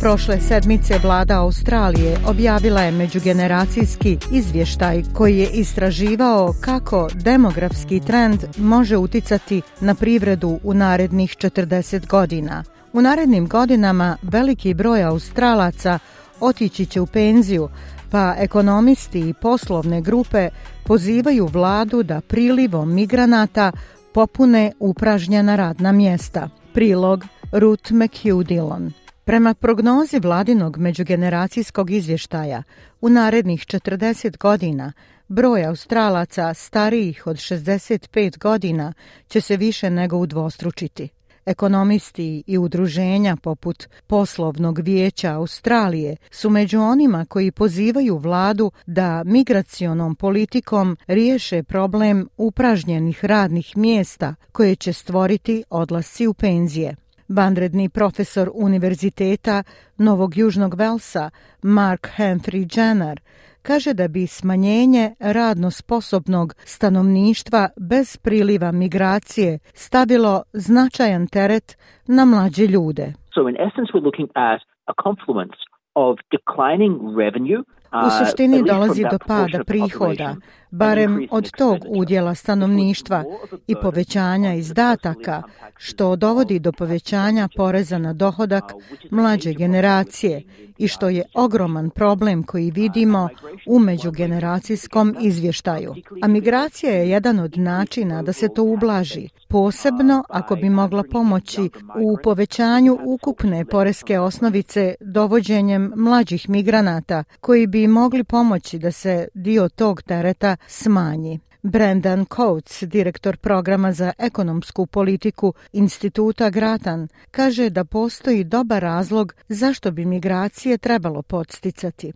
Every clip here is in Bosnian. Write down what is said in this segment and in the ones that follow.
Prošle sedmice vlada Australije objavila je međugeneracijski izvještaj koji je istraživao kako demografski trend može uticati na privredu u narednih 40 godina. U narednim godinama veliki broj Australaca otići će u penziju, pa ekonomisti i poslovne grupe pozivaju vladu da prilivom migranata popune upražnjena radna mjesta. Prilog Ruth McHugh Dillon. Prema prognozi vladinog međugeneracijskog izvještaja, u narednih 40 godina broj Australaca starijih od 65 godina će se više nego udvostručiti. Ekonomisti i udruženja poput Poslovnog vijeća Australije su među onima koji pozivaju vladu da migracionom politikom riješe problem upražnjenih radnih mjesta koje će stvoriti odlasci u penzije. Vanredni profesor Univerziteta Novog Južnog Velsa Mark Henry Jenner kaže da bi smanjenje radno sposobnog stanovništva bez priliva migracije stavilo značajan teret na mlađe ljude. So in essence we're looking at a confluence of declining revenue U suštini dolazi do pada prihoda, barem od tog udjela stanovništva i povećanja izdataka, što dovodi do povećanja poreza na dohodak mlađe generacije i što je ogroman problem koji vidimo u međugeneracijskom izvještaju. A migracija je jedan od načina da se to ublaži, posebno ako bi mogla pomoći u povećanju ukupne poreske osnovice dovođenjem mlađih migranata koji bi mogli pomoći da se dio tog tereta smanji. Brendan Coates, direktor programa za ekonomsku politiku Instituta Gratan, kaže da postoji dobar razlog zašto bi migracije trebalo podsticati.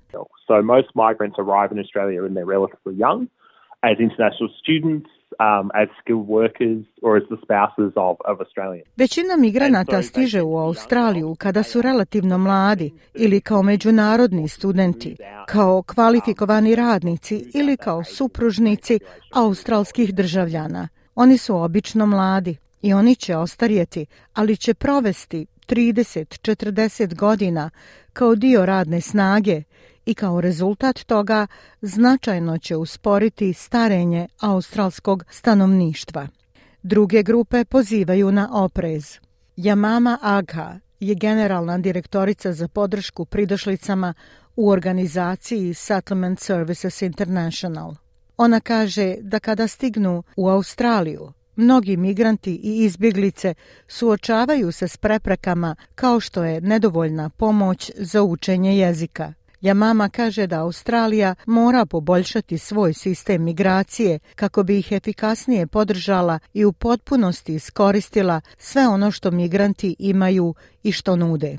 So most migrants arrive in Australia when they're relatively young as international students um, as skilled workers or as the spouses of, of Australians. Većina migranata stiže u Australiju kada su relativno mladi ili kao međunarodni studenti, kao kvalifikovani radnici ili kao supružnici australskih državljana. Oni su obično mladi i oni će ostarjeti, ali će provesti 30-40 godina kao dio radne snage i kao rezultat toga značajno će usporiti starenje australskog stanovništva. Druge grupe pozivaju na oprez. Yamama Agha je generalna direktorica za podršku pridošlicama u organizaciji Settlement Services International. Ona kaže da kada stignu u Australiju, mnogi migranti i izbjeglice suočavaju se s preprekama kao što je nedovoljna pomoć za učenje jezika. Jamama kaže da Australija mora poboljšati svoj sistem migracije kako bi ih efikasnije podržala i u potpunosti iskoristila sve ono što migranti imaju i što nude.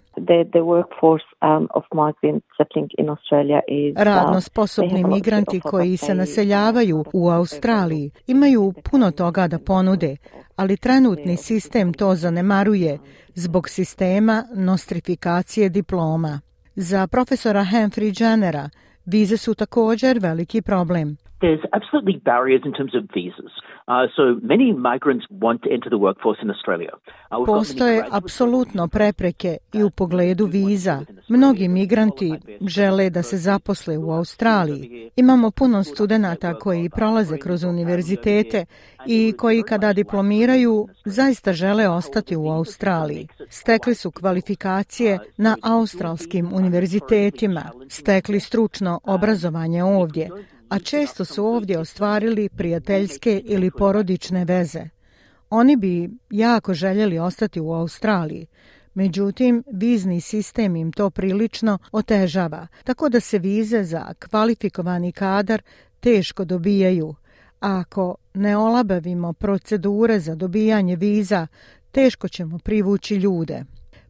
Radno sposobni migranti koji se naseljavaju u Australiji imaju puno toga da ponude, ali trenutni sistem to zanemaruje zbog sistema nostrifikacije diploma. Za profesora Humphrey Jennera vize su također veliki problem. There's absolutely barriers in terms of visas. Uh, so many migrants want to enter the workforce in Australia. Uh, Postoje apsolutno prepreke i u pogledu viza. Mnogi migranti žele da se zaposle u Australiji. Imamo puno studenta koji prolaze kroz univerzitete i koji kada diplomiraju zaista žele ostati u Australiji. Stekli su kvalifikacije na australskim univerzitetima, stekli stručno obrazovanje ovdje, a često su ovdje ostvarili prijateljske ili porodične veze. Oni bi jako željeli ostati u Australiji, međutim vizni sistem im to prilično otežava, tako da se vize za kvalifikovani kadar teško dobijaju. Ako ne olabavimo procedure za dobijanje viza, teško ćemo privući ljude.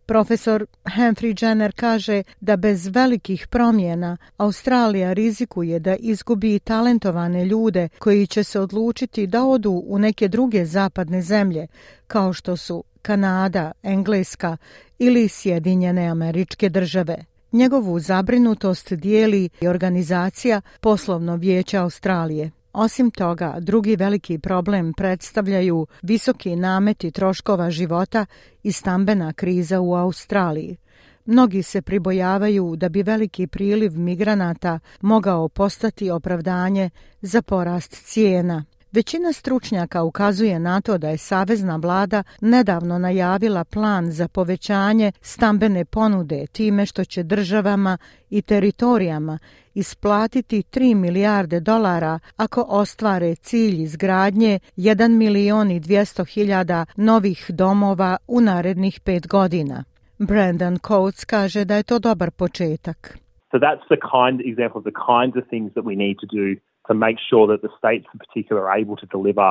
Profesor Humphrey Jenner kaže da bez velikih promjena Australija rizikuje da izgubi talentovane ljude koji će se odlučiti da odu u neke druge zapadne zemlje, kao što su Kanada, Engleska ili Sjedinjene američke države. Njegovu zabrinutost dijeli i organizacija Poslovno vijeće Australije. Osim toga, drugi veliki problem predstavljaju visoki nameti troškova života i stambena kriza u Australiji. Mnogi se pribojavaju da bi veliki priliv migranata mogao postati opravdanje za porast cijena. Većina stručnjaka ukazuje na to da je Savezna vlada nedavno najavila plan za povećanje stambene ponude time što će državama i teritorijama isplatiti 3 milijarde dolara ako ostvare cilj izgradnje 1 milion i 200 hiljada novih domova u narednih pet godina. Brandon Coates kaže da je to dobar početak. So that's the kind example of the kinds of things that we need to do to make sure that the states in particular are able to deliver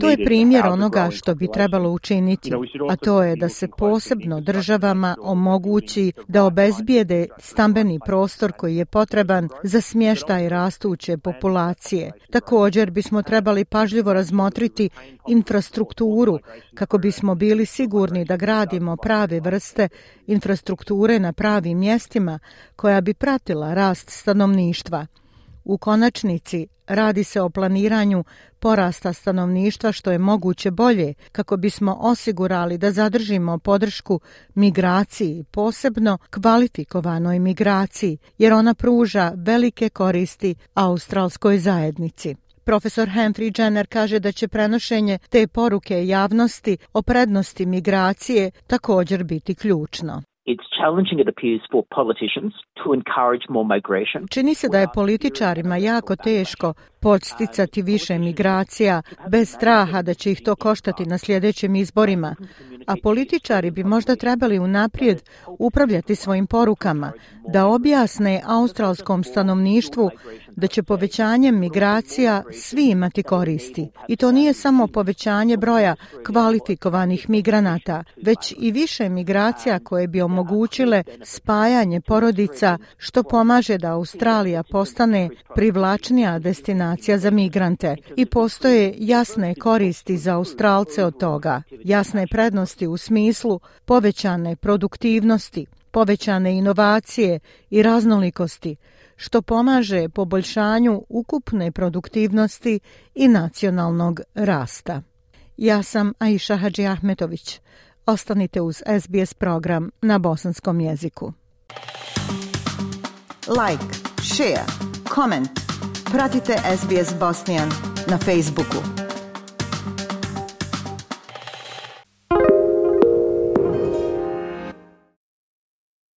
To je primjer onoga što bi trebalo učiniti, a to je da se posebno državama omogući da obezbijede stambeni prostor koji je potreban za smještaj rastuće populacije. Također bismo trebali pažljivo razmotriti infrastrukturu kako bismo bili sigurni da gradimo prave vrste infrastrukture na pravim mjestima koja bi pratila rast stanovništva. U konačnici radi se o planiranju porasta stanovništva što je moguće bolje kako bismo osigurali da zadržimo podršku migraciji, posebno kvalifikovanoj migraciji, jer ona pruža velike koristi australskoj zajednici. Profesor Humphrey Jenner kaže da će prenošenje te poruke javnosti o prednosti migracije također biti ključno. It's challenging it appears for politicians to encourage more migration. Čini se da je političarima jako teško podsticati više migracija bez straha da će ih to koštati na sljedećim izborima. A političari bi možda trebali unaprijed upravljati svojim porukama, da objasne australskom stanovništvu da će povećanjem migracija svi imati koristi. I to nije samo povećanje broja kvalifikovanih migranata, već i više migracija koje bi omogućile spajanje porodica što pomaže da Australija postane privlačnija destinacija za migrante. I postoje jasne koristi za Australce od toga. Jasne prednosti prednosti u smislu povećane produktivnosti, povećane inovacije i raznolikosti, što pomaže poboljšanju ukupne produktivnosti i nacionalnog rasta. Ja sam Aisha Hadži Ahmetović. Ostanite uz SBS program na bosanskom jeziku. Like, share, comment. Pratite SBS Bosnian na Facebooku.